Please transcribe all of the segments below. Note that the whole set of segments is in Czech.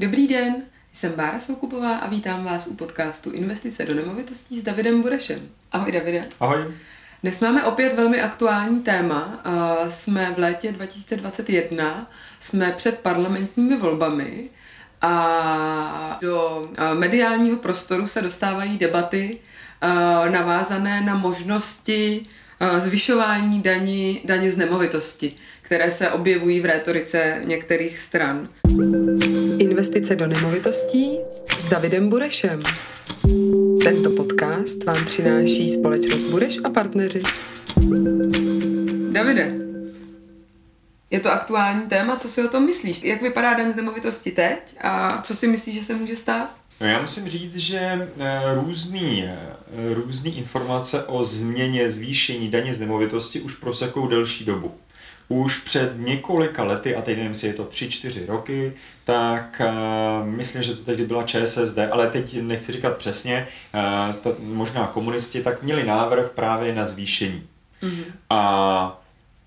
Dobrý den, jsem Bára Soukupová a vítám vás u podcastu Investice do nemovitostí s Davidem Burešem. Ahoj Davide. Ahoj. Dnes máme opět velmi aktuální téma. Jsme v létě 2021, jsme před parlamentními volbami a do mediálního prostoru se dostávají debaty navázané na možnosti zvyšování daní, daně z nemovitosti, které se objevují v rétorice některých stran. Investice do nemovitostí s Davidem Burešem. Tento podcast vám přináší společnost Bureš a partneři. Davide, je to aktuální téma, co si o tom myslíš? Jak vypadá daň z nemovitosti teď a co si myslíš, že se může stát? No já musím říct, že eh, různý, eh, různý informace o změně, zvýšení daně z nemovitosti už prosekou delší dobu už před několika lety, a teď nevím, jestli je to 3-4 roky, tak uh, myslím, že to tehdy byla ČSSD, ale teď nechci říkat přesně, uh, to, možná komunisti, tak měli návrh právě na zvýšení. Mm-hmm. A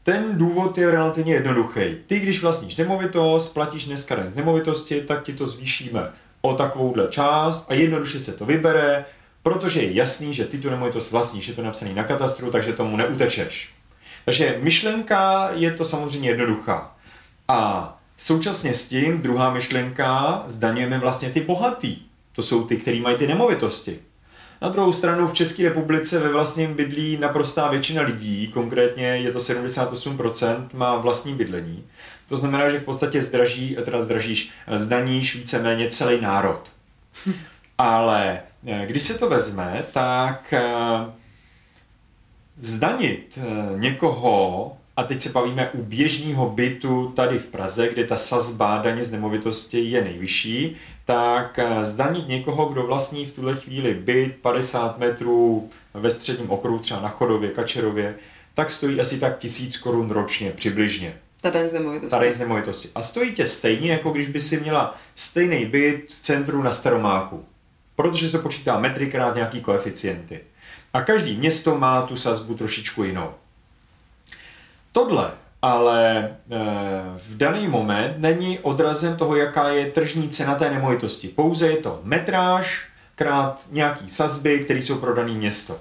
ten důvod je relativně jednoduchý. Ty, když vlastníš nemovitost, platíš dneska z nemovitosti, tak ti to zvýšíme o takovouhle část a jednoduše se to vybere, protože je jasný, že ty tu nemovitost vlastníš, je to napsaný na katastru, takže tomu neutečeš. Takže myšlenka je to samozřejmě jednoduchá. A současně s tím druhá myšlenka, zdaňujeme vlastně ty bohatý. To jsou ty, kteří mají ty nemovitosti. Na druhou stranu v České republice ve vlastním bydlí naprostá většina lidí, konkrétně je to 78%, má vlastní bydlení. To znamená, že v podstatě zdraží, teda zdražíš, zdaníš víceméně celý národ. Ale eh, když se to vezme, tak eh, zdanit eh, někoho, a teď se bavíme u běžného bytu tady v Praze, kde ta sazba daně z nemovitosti je nejvyšší, tak eh, zdanit někoho, kdo vlastní v tuhle chvíli byt 50 metrů ve středním okruhu, třeba na Chodově, Kačerově, tak stojí asi tak tisíc korun ročně přibližně. Ta daň z nemovitosti. Ta daň z nemovitosti. A stojí tě stejně, jako když by si měla stejný byt v centru na Staromáku. Protože se počítá metry krát nějaký koeficienty. A každý město má tu sazbu trošičku jinou. Tohle ale e, v daný moment není odrazem toho, jaká je tržní cena té nemovitosti. Pouze je to metráž krát nějaký sazby, které jsou pro dané město.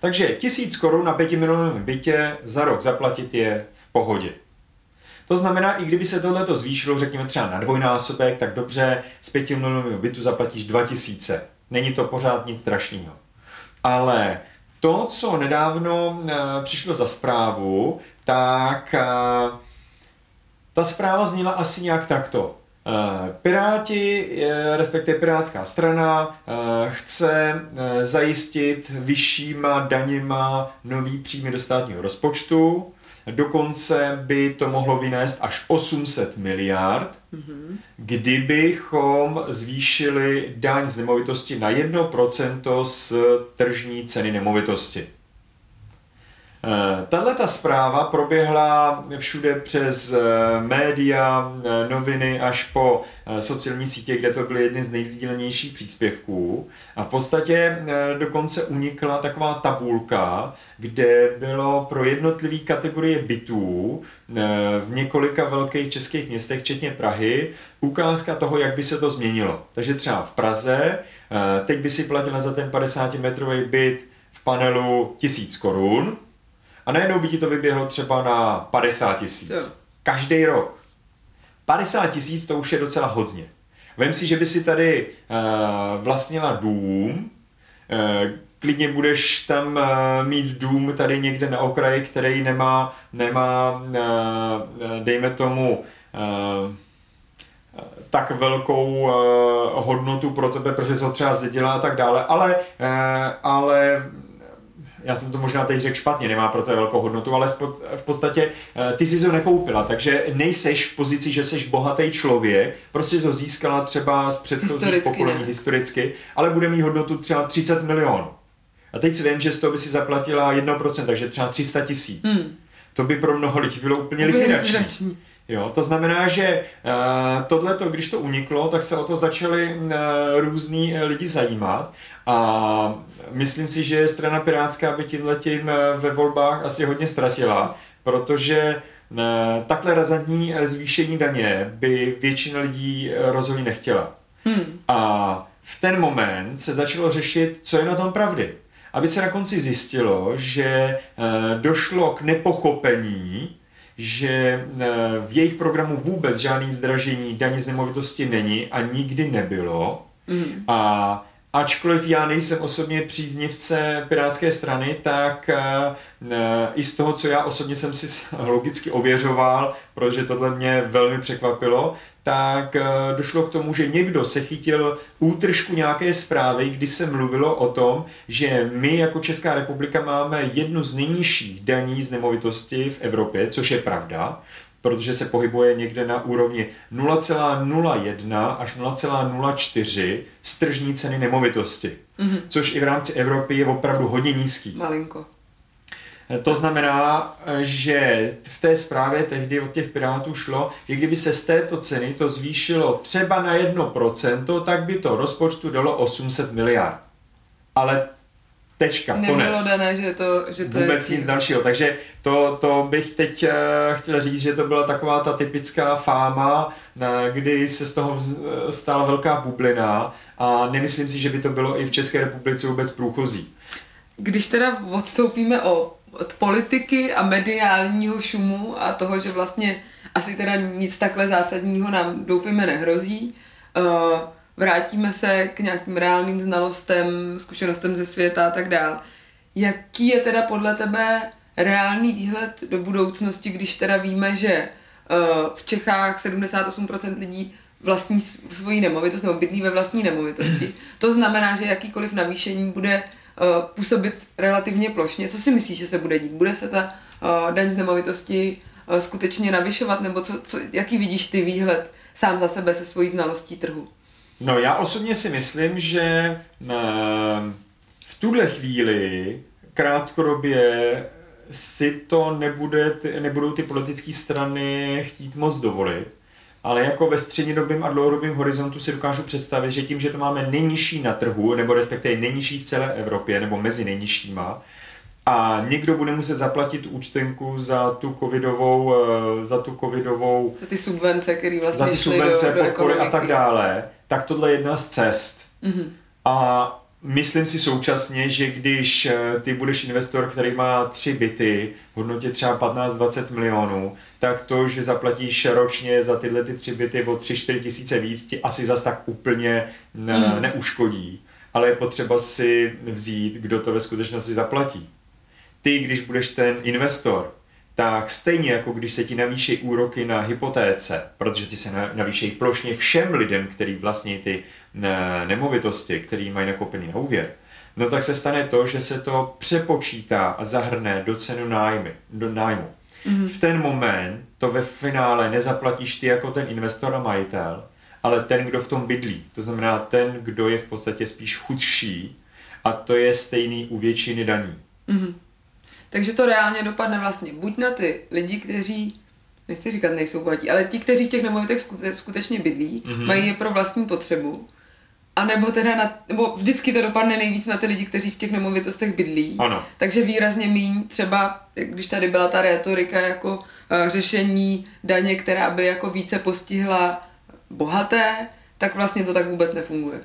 Takže tisíc korun na pětimilionovém bytě za rok zaplatit je v pohodě. To znamená, i kdyby se tohleto zvýšilo, řekněme třeba na dvojnásobek, tak dobře, z pětimilionového bytu zaplatíš 2000. Není to pořád nic strašného. Ale to, co nedávno eh, přišlo za zprávu, tak eh, ta zpráva zněla asi nějak takto. Eh, Piráti, respektive Pirátská strana, chce zajistit vyššíma daněma nový příjmy do státního rozpočtu Dokonce by to mohlo vynést až 800 miliard, mm-hmm. kdybychom zvýšili daň z nemovitosti na 1% z tržní ceny nemovitosti. Eh, tahle ta zpráva proběhla všude přes eh, média, eh, noviny až po sociální sítě, kde to byly jedny z nejzdílenějších příspěvků. A v podstatě dokonce unikla taková tabulka, kde bylo pro jednotlivé kategorie bytů v několika velkých českých městech, včetně Prahy, ukázka toho, jak by se to změnilo. Takže třeba v Praze, teď by si platila za ten 50 metrový byt v panelu 1000 korun, a najednou by ti to vyběhlo třeba na 50 tisíc. Každý rok. 50 tisíc to už je docela hodně. Vem si, že by si tady uh, vlastnila dům, uh, klidně budeš tam uh, mít dům tady někde na okraji, který nemá, nemá uh, dejme tomu, uh, tak velkou uh, hodnotu pro tebe, protože jsi ho třeba zdědila a tak dále, ale, uh, ale já jsem to možná teď řekl špatně, nemá pro to velkou hodnotu, ale v podstatě eh, ty jsi ho nekoupila, takže nejseš v pozici, že jsi bohatý člověk, prostě jsi ho získala třeba z předchozích pokolení historicky, ale bude mít hodnotu třeba 30 milionů. A teď si vím, že z toho by si zaplatila 1%, takže třeba 300 tisíc. Hmm. To by pro mnoho lidí bylo úplně likvidační. Jo, to znamená, že uh, tohleto, když to uniklo, tak se o to začali uh, různí lidi zajímat a myslím si, že strana Pirátská by tím letím uh, ve volbách asi hodně ztratila, protože takhle razantní zvýšení daně by většina lidí rozhodně nechtěla. Hmm. A v ten moment se začalo řešit, co je na tom pravdy. Aby se na konci zjistilo, že došlo k nepochopení že eh, v jejich programu vůbec žádný zdražení daní z nemovitosti není a nikdy nebylo. Mm. A ačkoliv já nejsem osobně příznivce Pirátské strany, tak eh, eh, i z toho, co já osobně jsem si logicky ověřoval, protože tohle mě velmi překvapilo, tak eh, došlo k tomu, že někdo se chytil útržku nějaké zprávy, kdy se mluvilo o tom, že my jako Česká republika máme jednu z nejnižších daní z nemovitosti v Evropě, což je pravda, protože se pohybuje někde na úrovni 0,01 až 0,04 z tržní ceny nemovitosti, mm-hmm. což i v rámci Evropy je opravdu hodně nízký. Malinko. To znamená, že v té zprávě tehdy od těch Pirátů šlo, že kdyby se z této ceny to zvýšilo třeba na 1%, tak by to rozpočtu dalo 800 miliard. Ale tečka, Nebylo konec. dané, že to, že to Vůbec je nic dalšího. Takže to, to bych teď uh, chtěl říct, že to byla taková ta typická fáma, kdy se z toho stala velká bublina a nemyslím si, že by to bylo i v České republice vůbec průchozí. Když teda odstoupíme o od politiky a mediálního šumu a toho, že vlastně asi teda nic takhle zásadního nám doufíme nehrozí. Uh, vrátíme se k nějakým reálným znalostem, zkušenostem ze světa a tak dál. Jaký je teda podle tebe reálný výhled do budoucnosti, když teda víme, že uh, v Čechách 78% lidí vlastní svoji nemovitost nebo bydlí ve vlastní nemovitosti. To znamená, že jakýkoliv navýšení bude působit relativně plošně. Co si myslíš, že se bude dít? Bude se ta uh, daň z nemovitosti uh, skutečně navyšovat, nebo co, co, jaký vidíš ty výhled sám za sebe se svojí znalostí trhu? No já osobně si myslím, že v tuhle chvíli krátkodobě si to nebude, nebudou ty politické strany chtít moc dovolit ale jako ve střednědobém a dlouhodobém horizontu si dokážu představit, že tím, že to máme nejnižší na trhu, nebo respektive nejnižší v celé Evropě, nebo mezi nejnižšíma, a někdo bude muset zaplatit účtenku za tu covidovou, eh, za tu covidovou, za ty subvence, které vlastně za ty subvence, do, podpory do a tak dále, tak tohle je jedna z cest. Mm-hmm. A Myslím si současně, že když eh, ty budeš investor, který má tři byty v hodnotě třeba 15-20 milionů, tak to, že zaplatíš ročně za tyhle ty tři byty o 3-4 tisíce víc, ti asi zas tak úplně ne, mm. neuškodí. Ale je potřeba si vzít, kdo to ve skutečnosti zaplatí. Ty, když budeš ten investor, tak stejně jako když se ti navýší úroky na hypotéce, protože ty se navýší plošně všem lidem, který vlastní ty nemovitosti, který mají nakoupený na úvěr, no tak se stane to, že se to přepočítá a zahrne do cenu nájmy, do nájmu. Mm-hmm. V ten moment to ve finále nezaplatíš ty jako ten investor a majitel, ale ten, kdo v tom bydlí. To znamená ten, kdo je v podstatě spíš chudší a to je stejný u většiny daní. Mm-hmm. Takže to reálně dopadne vlastně buď na ty lidi, kteří, nechci říkat nejsou bohatí, ale ti, kteří v těch nemovitech skutečně bydlí, mm-hmm. mají je pro vlastní potřebu, a nebo teda na, nebo vždycky to dopadne nejvíc na ty lidi, kteří v těch nemovitostech bydlí. Ano. Takže výrazně míň třeba, když tady byla ta retorika jako uh, řešení daně, která by jako více postihla bohaté, tak vlastně to tak vůbec nefunguje.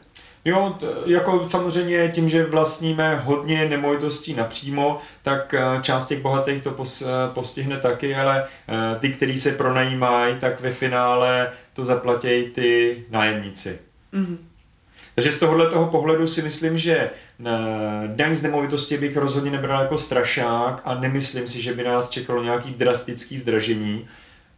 Jo, t- jako samozřejmě tím, že vlastníme hodně nemovitostí napřímo, tak uh, část těch bohatých to pos, uh, postihne taky, ale ty, kteří se pronajímají, tak ve finále to zaplatí ty nájemníci. Mm-hmm. Takže z tohohle toho pohledu si myslím, že eh, daň z nemovitosti bych rozhodně nebral jako strašák a nemyslím si, že by nás čekalo nějaký drastický zdražení.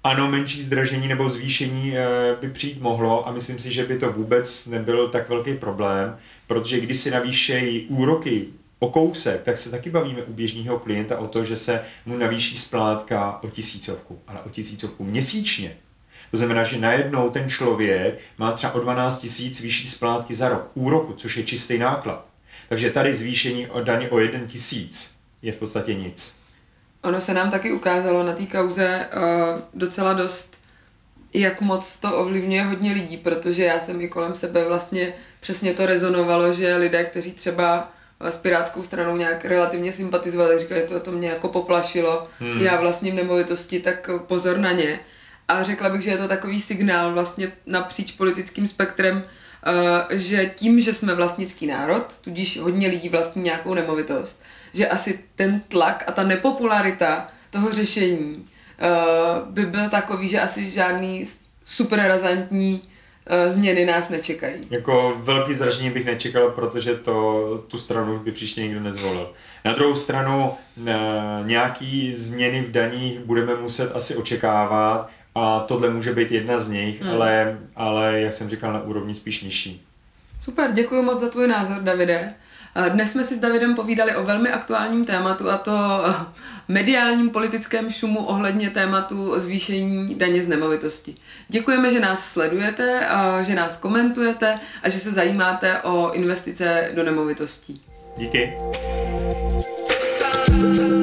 Ano, menší zdražení nebo zvýšení eh, by přijít mohlo a myslím si, že by to vůbec nebyl tak velký problém, protože když si navýšejí úroky o kousek, tak se taky bavíme u běžného klienta o to, že se mu navýší splátka o tisícovku, ale o tisícovku měsíčně. To znamená, že najednou ten člověk má třeba o 12 tisíc vyšší splátky za rok, úroku, což je čistý náklad. Takže tady zvýšení o daně o 1 tisíc je v podstatě nic. Ono se nám taky ukázalo na té kauze uh, docela dost, jak moc to ovlivňuje hodně lidí, protože já jsem i kolem sebe vlastně přesně to rezonovalo, že lidé, kteří třeba s Pirátskou stranou nějak relativně sympatizovat, tak říkali, to, to mě jako poplašilo, hmm. já vlastním nemovitosti, tak pozor na ně. A řekla bych, že je to takový signál vlastně napříč politickým spektrem, uh, že tím, že jsme vlastnický národ, tudíž hodně lidí vlastní nějakou nemovitost, že asi ten tlak a ta nepopularita toho řešení uh, by byl takový, že asi žádný super razantní uh, změny nás nečekají. Jako velký zražení bych nečekal, protože to, tu stranu už by příště nikdo nezvolil. Na druhou stranu nějaký změny v daních budeme muset asi očekávat, a tohle může být jedna z nich, hmm. ale, ale jak jsem říkal, na úrovni spíš nižší. Super, děkuji moc za tvůj názor, Davide. Dnes jsme si s Davidem povídali o velmi aktuálním tématu a to mediálním politickém šumu ohledně tématu zvýšení daně z nemovitosti. Děkujeme, že nás sledujete, a že nás komentujete a že se zajímáte o investice do nemovitostí. Díky. thank you